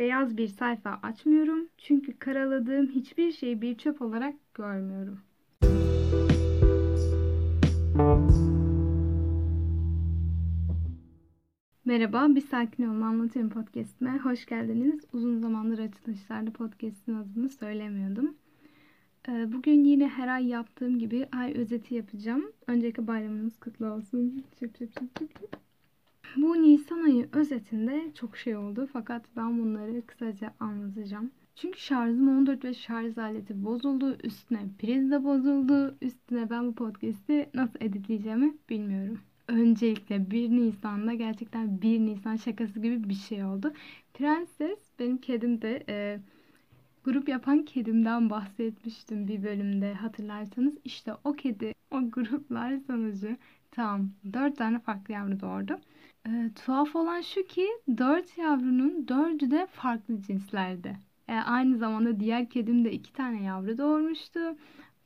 beyaz bir sayfa açmıyorum. Çünkü karaladığım hiçbir şeyi bir çöp olarak görmüyorum. Merhaba, Bir Sakin Olma Anlatayım podcastime hoş geldiniz. Uzun zamandır açılışlarda podcastin adını söylemiyordum. Ee, bugün yine her ay yaptığım gibi ay özeti yapacağım. Önceki bayramınız kutlu olsun. Çıp çıp çıp çıp. Bu Nisan ayı özetinde çok şey oldu fakat ben bunları kısaca anlatacağım. Çünkü şarjım 14 ve şarj aleti bozuldu. Üstüne priz de bozuldu. Üstüne ben bu podcast'i nasıl editleyeceğimi bilmiyorum. Öncelikle 1 Nisan'da gerçekten 1 Nisan şakası gibi bir şey oldu. Prenses benim kedim de e, grup yapan kedimden bahsetmiştim bir bölümde hatırlarsanız. İşte o kedi o gruplar sonucu tam 4 tane farklı yavru doğurdu. E, tuhaf olan şu ki 4 yavrunun 4'ü de farklı cinslerde. E, aynı zamanda diğer kedim de 2 tane yavru doğurmuştu.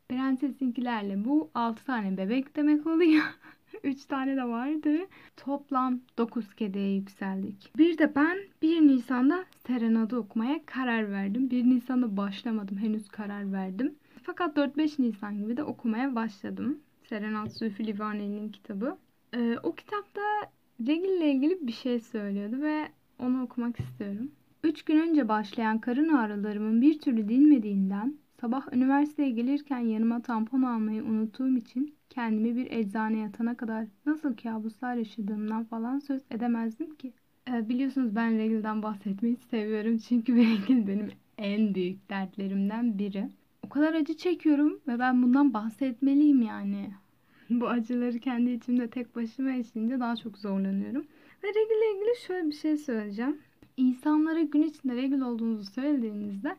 Prensesinkilerle bu 6 tane bebek demek oluyor. 3 tane de vardı. Toplam 9 kediye yükseldik. Bir de ben 1 Nisan'da serenade okumaya karar verdim. 1 Nisan'da başlamadım. Henüz karar verdim. Fakat 4-5 Nisan gibi de okumaya başladım. Serenat Zülfü Livaneli'nin kitabı. Ee, o kitapta Regil ile ilgili bir şey söylüyordu ve onu okumak istiyorum. Üç gün önce başlayan karın ağrılarımın bir türlü dinmediğinden sabah üniversiteye gelirken yanıma tampon almayı unuttuğum için kendimi bir eczane yatana kadar nasıl kabuslar yaşadığımdan falan söz edemezdim ki. Ee, biliyorsunuz ben regilden bahsetmeyi seviyorum çünkü regil benim en büyük dertlerimden biri. O kadar acı çekiyorum ve ben bundan bahsetmeliyim yani. Bu acıları kendi içimde tek başıma yaşayınca daha çok zorlanıyorum. Ve regil ile ilgili şöyle bir şey söyleyeceğim. İnsanlara gün içinde regil olduğunuzu söylediğinizde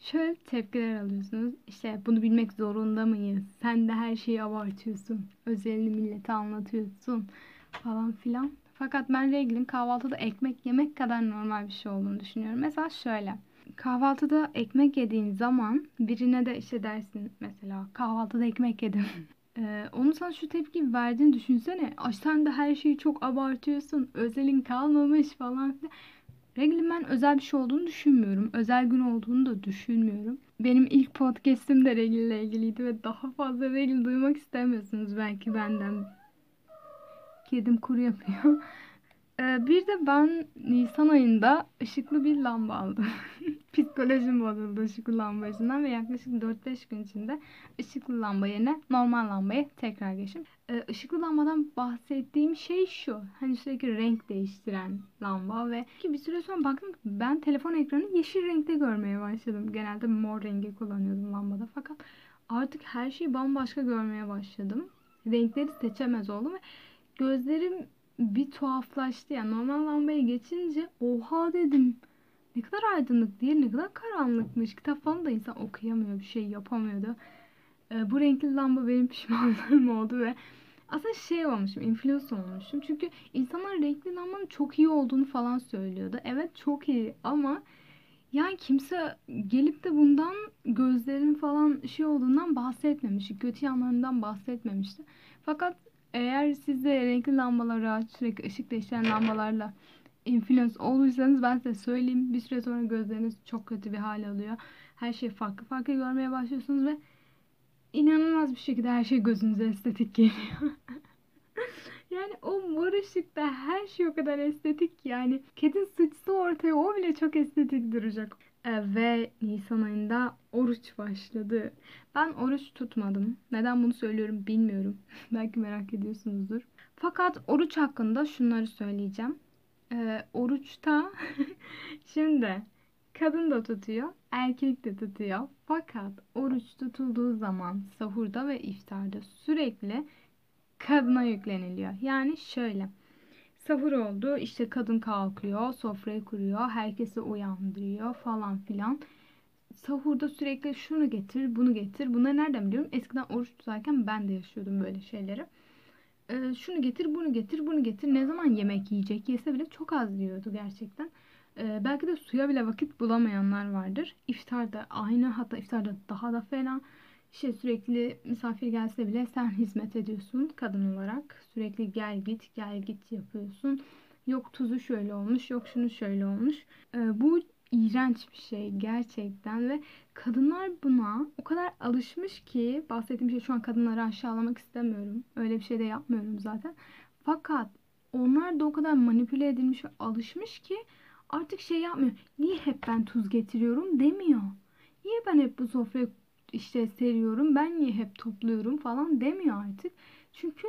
şöyle tepkiler alıyorsunuz. İşte bunu bilmek zorunda mıyız? Sen de her şeyi abartıyorsun. Özelini millete anlatıyorsun falan filan. Fakat ben reglin kahvaltıda ekmek yemek kadar normal bir şey olduğunu düşünüyorum. Mesela şöyle. Kahvaltıda ekmek yediğin zaman birine de işte dersin mesela kahvaltıda ekmek yedim. Ee, onun sana şu tepki verdiğini düşünsene. Ay sen de her şeyi çok abartıyorsun. Özelin kalmamış falan filan. Reglin ben özel bir şey olduğunu düşünmüyorum. Özel gün olduğunu da düşünmüyorum. Benim ilk podcast'im de regl ilgiliydi ve daha fazla regl duymak istemiyorsunuz belki benden. Kedim kuru yapıyor. Ee, bir de ben Nisan ayında ışıklı bir lamba aldım. Psikolojim bozuldu ışıklı lamba yüzünden ve yaklaşık 4-5 gün içinde ışıklı lamba yerine normal lambaya tekrar geçtim. Ee, ışıklı lambadan bahsettiğim şey şu. Hani sürekli renk değiştiren lamba ve ki bir süre sonra baktım ben telefon ekranı yeşil renkte görmeye başladım. Genelde mor rengi kullanıyordum lambada fakat artık her şeyi bambaşka görmeye başladım. Renkleri seçemez oldum ve gözlerim bir tuhaflaştı. Yani normal lambaya geçince oha dedim. Ne kadar aydınlık değil, ne kadar karanlıkmış. Kitap falan da insan okuyamıyor, bir şey yapamıyordu. Ee, bu renkli lamba benim pişmanlığım oldu ve aslında şey olmuşum, influencer olmuşum. Çünkü insanlar renkli lambanın çok iyi olduğunu falan söylüyordu. Evet çok iyi ama yani kimse gelip de bundan gözlerin falan şey olduğundan bahsetmemişti. Kötü yanlarından bahsetmemişti. Fakat eğer siz de renkli lambalara, sürekli ışık değiştiren lambalarla influence olursanız ben size söyleyeyim. Bir süre sonra gözleriniz çok kötü bir hal alıyor. Her şey farklı farklı görmeye başlıyorsunuz ve inanılmaz bir şekilde her şey gözünüze estetik geliyor. yani o mor ışıkta her şey o kadar estetik yani. Kedin sıçsa ortaya o bile çok estetik duracak. E, ve Nisan ayında oruç başladı. Ben oruç tutmadım. Neden bunu söylüyorum bilmiyorum. Belki merak ediyorsunuzdur. Fakat oruç hakkında şunları söyleyeceğim. E, oruçta şimdi kadın da tutuyor, erkek de tutuyor. Fakat oruç tutulduğu zaman sahurda ve iftarda sürekli kadına yükleniliyor. Yani şöyle. Sahur oldu. işte kadın kalkıyor, sofrayı kuruyor, herkesi uyandırıyor falan filan. Sahurda sürekli şunu getir, bunu getir. Bunları nereden biliyorum? Eskiden oruç tutarken ben de yaşıyordum böyle şeyleri. Ee, şunu getir, bunu getir, bunu getir. Ne zaman yemek yiyecek yese bile çok az yiyordu gerçekten. Ee, belki de suya bile vakit bulamayanlar vardır. İftarda aynı hatta iftarda daha da fena. İşte sürekli misafir gelse bile sen hizmet ediyorsun kadın olarak. Sürekli gel git gel git yapıyorsun. Yok tuzu şöyle olmuş, yok şunu şöyle olmuş. Ee, bu iğrenç bir şey gerçekten ve kadınlar buna o kadar alışmış ki bahsettiğim şey şu an kadınları aşağılamak istemiyorum. Öyle bir şey de yapmıyorum zaten. Fakat onlar da o kadar manipüle edilmiş ve alışmış ki artık şey yapmıyor. Niye hep ben tuz getiriyorum demiyor. Niye ben hep bu sofrayı işte seriyorum ben niye hep topluyorum falan demiyor artık. Çünkü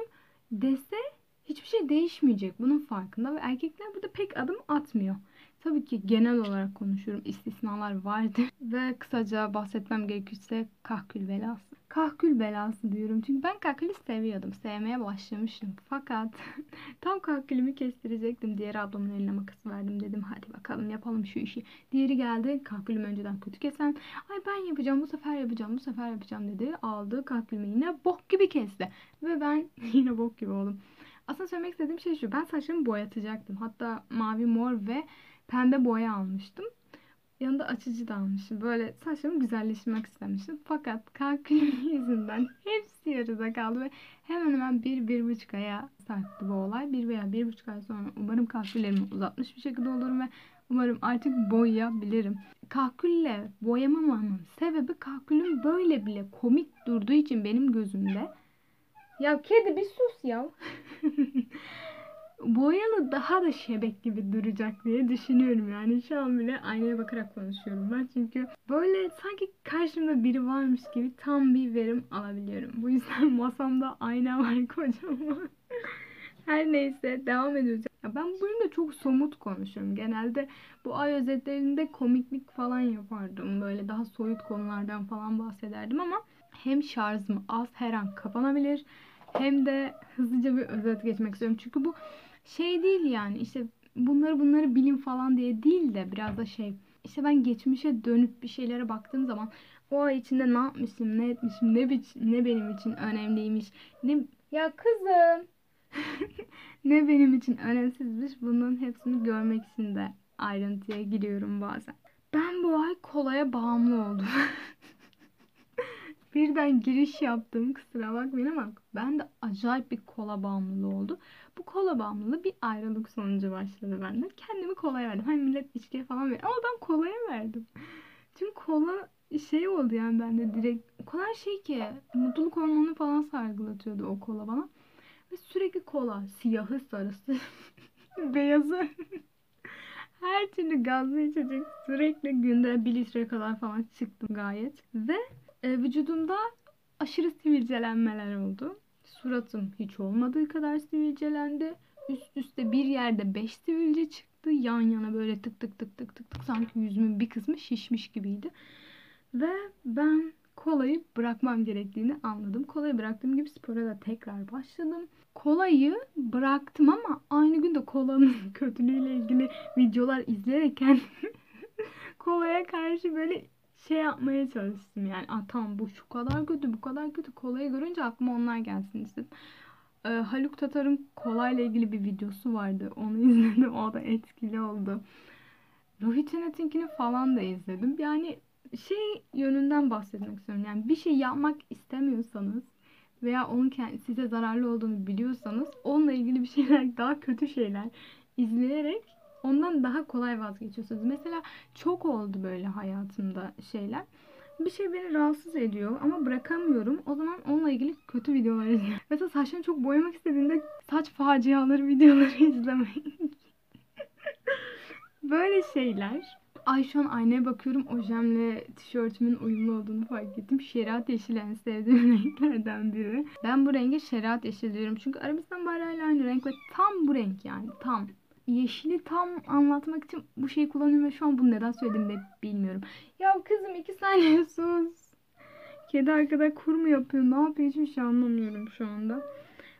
dese hiçbir şey değişmeyecek bunun farkında ve erkekler burada pek adım atmıyor. Tabii ki genel olarak konuşuyorum. istisnalar vardır. Ve kısaca bahsetmem gerekirse kahkül belası. Kahkül belası diyorum. Çünkü ben kahkülü seviyordum. Sevmeye başlamıştım. Fakat tam kahkülümü kestirecektim. Diğer ablamın eline makas verdim. Dedim hadi bakalım yapalım şu işi. Diğeri geldi. Kahkülümü önceden kötü kesen. Ay ben yapacağım bu sefer yapacağım bu sefer yapacağım dedi. Aldı kahkülümü yine bok gibi kesti. Ve ben yine bok gibi oldum. Aslında söylemek istediğim şey şu. Ben saçlarımı boyatacaktım. Hatta mavi, mor ve pembe boya almıştım. Yanında açıcı da almışım. Böyle saçlarımı güzelleştirmek istemiştim. Fakat kalkülüm yüzünden hepsi yarıda kaldı ve hemen hemen bir, bir buçuk aya sarktı bu olay. Bir veya bir buçuk ay sonra umarım kalküllerimi uzatmış bir şekilde olurum ve umarım artık boyayabilirim. Kahkülle boyamamamın sebebi kahkülüm böyle bile komik durduğu için benim gözümde. Ya kedi bir sus ya. boyalı daha da şebek gibi duracak diye düşünüyorum yani. Şu an bile aynaya bakarak konuşuyorum ben. Çünkü böyle sanki karşımda biri varmış gibi tam bir verim alabiliyorum. Bu yüzden masamda ayna var kocaman. Her neyse devam ediyoruz. Ya ben bu bölümde çok somut konuşuyorum. Genelde bu ay özetlerinde komiklik falan yapardım. Böyle daha soyut konulardan falan bahsederdim ama hem şarjım az her an kapanabilir hem de hızlıca bir özet geçmek istiyorum. Çünkü bu şey değil yani işte bunları bunları bilin falan diye değil de biraz da şey işte ben geçmişe dönüp bir şeylere baktığım zaman o ay içinde ne yapmışım, ne etmişim, ne, biç, ne benim için önemliymiş, ne ya kızım ne benim için önemsizmiş bunların hepsini görmek için de ayrıntıya giriyorum bazen. Ben bu ay kolaya bağımlı oldum. Birden giriş yaptım kusura bakmayın ama ben de acayip bir kola bağımlılığı oldu. Bu kola bağımlılığı bir ayrılık sonucu başladı bende. Kendimi kolaya verdim. Hani millet içkiye falan veriyor ama ben kolaya verdim. Çünkü kola şey oldu yani bende direkt o kadar şey ki mutluluk hormonu falan sargılatıyordu o kola bana. Ve sürekli kola siyahı sarısı beyazı her türlü gazlı içecek sürekli günde bir litre kadar falan çıktım gayet. Ve e, vücudumda aşırı sivilcelenmeler oldu. Suratım hiç olmadığı kadar sivilcelendi. Üst üste bir yerde 5 sivilce çıktı. Yan yana böyle tık tık tık tık tık tık sanki yüzümün bir kısmı şişmiş gibiydi. Ve ben kolayı bırakmam gerektiğini anladım. Kolayı bıraktığım gibi spora da tekrar başladım. Kolayı bıraktım ama aynı günde kolanın kötülüğüyle ilgili videolar izlerken kolaya karşı böyle şey yapmaya çalıştım yani. Aa, tamam bu şu kadar kötü bu kadar kötü kolayı görünce aklıma onlar gelsin istedim. Ee, Haluk Tatar'ın kolayla ilgili bir videosu vardı. Onu izledim. O da etkili oldu. Ruhi Çenet'inkini falan da izledim. Yani şey yönünden bahsetmek istiyorum. Yani bir şey yapmak istemiyorsanız veya onun size zararlı olduğunu biliyorsanız onunla ilgili bir şeyler daha kötü şeyler izleyerek ondan daha kolay vazgeçiyorsunuz. Mesela çok oldu böyle hayatımda şeyler. Bir şey beni rahatsız ediyor ama bırakamıyorum. O zaman onunla ilgili kötü videolar izliyorum. Mesela saçlarını çok boyamak istediğimde saç faciaları videoları izlemeyin. böyle şeyler. Ay şu an aynaya bakıyorum. Ojemle tişörtümün uyumlu olduğunu fark ettim. Şeriat yeşil en sevdiğim renklerden biri. Ben bu renge şeriat yeşil diyorum. Çünkü Arabistan bayrağıyla aynı renk ve tam bu renk yani. Tam yeşili tam anlatmak için bu şeyi kullanıyorum ve şu an bunu neden söyledim de bilmiyorum. Ya kızım iki saniye sus. Kedi arkada kur mu yapıyor? Ne yapıyor? Hiçbir şey anlamıyorum şu anda.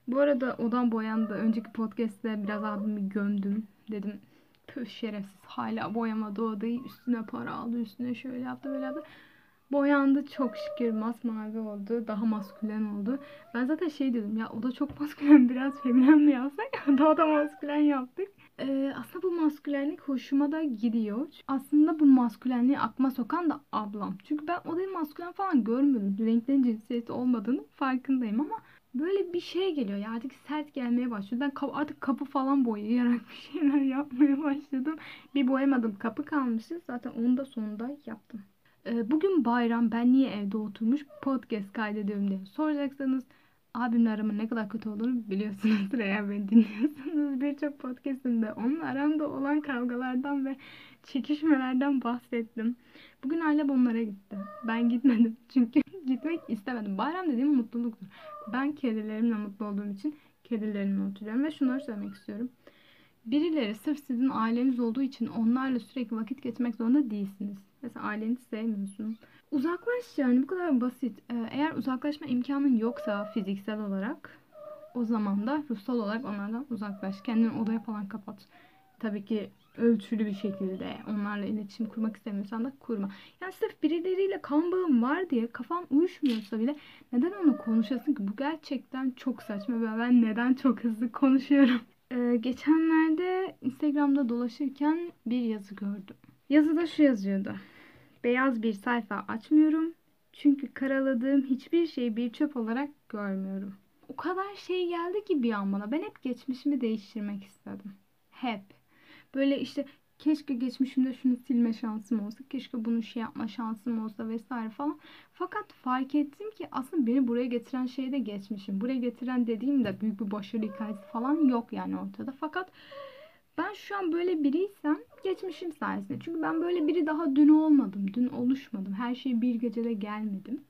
Bu arada odam boyandı. Önceki podcast'te biraz abimi gömdüm. Dedim püh şerefsiz hala boyamadı odayı. Üstüne para aldı. Üstüne şöyle yaptı böyle yaptı. Boyandı çok şükür masmavi oldu. Daha maskülen oldu. Ben zaten şey dedim ya o da çok maskülen biraz feminen mi yapsak? daha da maskülen yaptık. Ee, aslında bu maskülenlik hoşuma da gidiyor. Aslında bu maskülenliği akma sokan da ablam. Çünkü ben odayı maskülen falan görmüyorum. Renklerin cinsiyeti olmadığını farkındayım ama böyle bir şey geliyor ya artık sert gelmeye başlıyor. Ben ka- artık kapı falan boyayarak bir şeyler yapmaya başladım. Bir boyamadım kapı kalmıştı. Zaten onu da sonunda yaptım. Ee, bugün bayram ben niye evde oturmuş podcast kaydediyorum diye soracaksanız abimle aramın ne kadar kötü olduğunu biliyorsunuzdur eğer beni dinliyorsanız. Birçok podcastimde onun aramda olan kavgalardan ve çekişmelerden bahsettim. Bugün ailem onlara gitti. Ben gitmedim. Çünkü gitmek istemedim. Bayram dediğim mutluluktur. Ben kedilerimle mutlu olduğum için kedilerimle oturuyorum ve şunları söylemek istiyorum. Birileri sırf sizin aileniz olduğu için onlarla sürekli vakit geçirmek zorunda değilsiniz. Mesela aileni sevmiyorsun. Uzaklaş yani bu kadar basit. Ee, Eğer uzaklaşma imkanın yoksa fiziksel olarak o zaman da ruhsal olarak onlardan uzaklaş. Kendini odaya falan kapat. Tabii ki ölçülü bir şekilde onlarla iletişim kurmak istemiyorsan da kurma. Yani sırf birileriyle kan bağın var diye kafan uyuşmuyorsa bile neden onu konuşasın ki? Bu gerçekten çok saçma ve ben neden çok hızlı konuşuyorum. Ee, geçenlerde Instagram'da dolaşırken bir yazı gördüm. Yazıda şu yazıyordu. Beyaz bir sayfa açmıyorum. Çünkü karaladığım hiçbir şeyi bir çöp olarak görmüyorum. O kadar şey geldi ki bir an bana. Ben hep geçmişimi değiştirmek istedim. Hep. Böyle işte keşke geçmişimde şunu silme şansım olsa, keşke bunu şey yapma şansım olsa vesaire falan. Fakat fark ettim ki aslında beni buraya getiren şey de geçmişim. Buraya getiren dediğim de büyük bir başarı hikayesi falan yok yani ortada. Fakat ben şu an böyle biriysem geçmişim sayesinde. Çünkü ben böyle biri daha dün olmadım, dün oluşmadım. Her şey bir gecede gelmedim.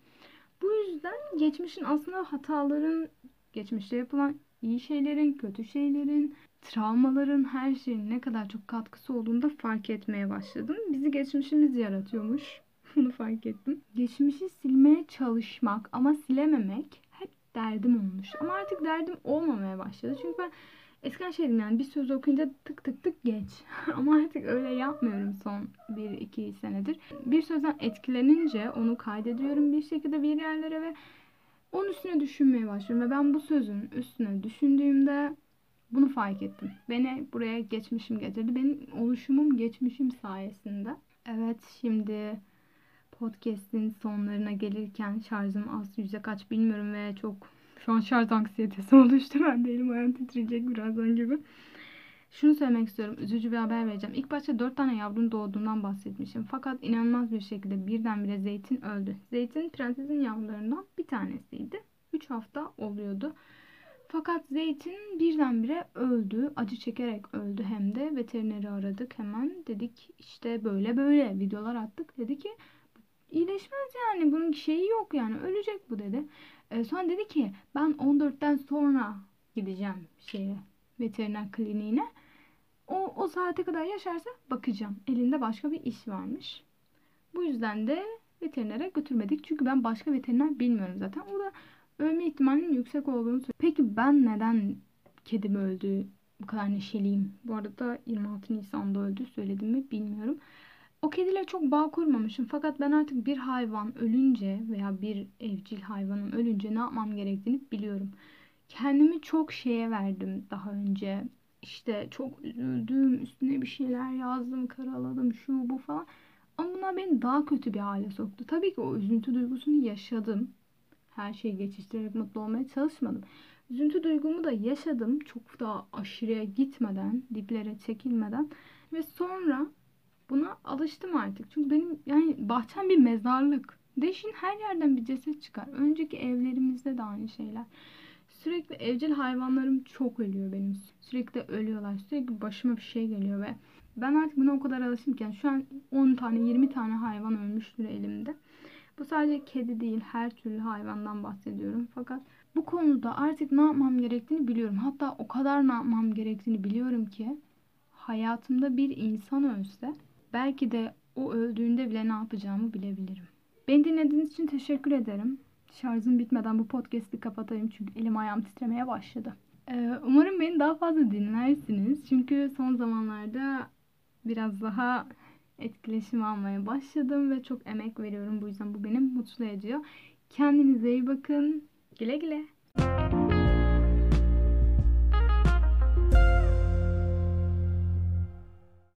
Bu yüzden geçmişin aslında hataların, geçmişte yapılan iyi şeylerin, kötü şeylerin, travmaların her şeyin ne kadar çok katkısı olduğunu da fark etmeye başladım. Bizi geçmişimiz yaratıyormuş. Bunu fark ettim. Geçmişi silmeye çalışmak ama silememek hep derdim olmuş. Ama artık derdim olmamaya başladı. Çünkü ben eskiden şeydim yani bir söz okuyunca tık tık tık geç. ama artık öyle yapmıyorum son 1-2 senedir. Bir sözden etkilenince onu kaydediyorum bir şekilde bir yerlere ve onun üstüne düşünmeye başlıyorum. Ve ben bu sözün üstüne düşündüğümde bunu fark ettim. Beni buraya geçmişim getirdi. Benim oluşumum geçmişim sayesinde. Evet şimdi podcast'in sonlarına gelirken şarjım az yüzde kaç bilmiyorum ve çok şu an şarj anksiyetesi oluştu. Ben de elim ayağım titreyecek birazdan gibi. Şunu söylemek istiyorum. Üzücü bir haber vereceğim. İlk başta 4 tane yavrun doğduğundan bahsetmişim. Fakat inanılmaz bir şekilde birdenbire Zeytin öldü. Zeytin prensesin yavrularından bir tanesiydi. 3 hafta oluyordu. Fakat Zeytin birdenbire öldü. Acı çekerek öldü hem de. Veterineri aradık hemen. Dedik işte böyle böyle videolar attık. Dedi ki iyileşmez yani. Bunun şeyi yok yani. Ölecek bu dedi. E, sonra dedi ki ben 14'ten sonra gideceğim şeye veteriner kliniğine. O, o saate kadar yaşarsa bakacağım. Elinde başka bir iş varmış. Bu yüzden de veterinere götürmedik. Çünkü ben başka veteriner bilmiyorum zaten. O da ölme ihtimalinin yüksek olduğunu söylüyor. Peki ben neden kedim öldü bu kadar neşeliyim? Bu arada 26 Nisan'da öldü söyledim mi bilmiyorum. O kediyle çok bağ kurmamışım. Fakat ben artık bir hayvan ölünce veya bir evcil hayvanın ölünce ne yapmam gerektiğini biliyorum. Kendimi çok şeye verdim daha önce. İşte çok üzüldüm, üstüne bir şeyler yazdım, karaladım, şu bu falan. Ama bunlar beni daha kötü bir hale soktu. Tabii ki o üzüntü duygusunu yaşadım. Her şeyi geçiştirerek mutlu olmaya çalışmadım. Üzüntü duygumu da yaşadım. Çok daha aşırıya gitmeden, diplere çekilmeden. Ve sonra buna alıştım artık. Çünkü benim yani bahçem bir mezarlık. Değişin her yerden bir ceset çıkar. Önceki evlerimizde de aynı şeyler. Sürekli evcil hayvanlarım çok ölüyor benim. Sürekli ölüyorlar. Sürekli başıma bir şey geliyor ve ben artık buna o kadar alıştım ki yani şu an 10 tane 20 tane hayvan ölmüştür elimde. Bu sadece kedi değil her türlü hayvandan bahsediyorum. Fakat bu konuda artık ne yapmam gerektiğini biliyorum. Hatta o kadar ne yapmam gerektiğini biliyorum ki hayatımda bir insan ölse belki de o öldüğünde bile ne yapacağımı bilebilirim. Beni dinlediğiniz için teşekkür ederim. Şarjım bitmeden bu podcast'i kapatayım çünkü elim ayağım titremeye başladı. Ee, umarım beni daha fazla dinlersiniz. Çünkü son zamanlarda biraz daha etkileşim almaya başladım ve çok emek veriyorum. Bu yüzden bu beni mutlu ediyor. Kendinize iyi bakın. Güle güle.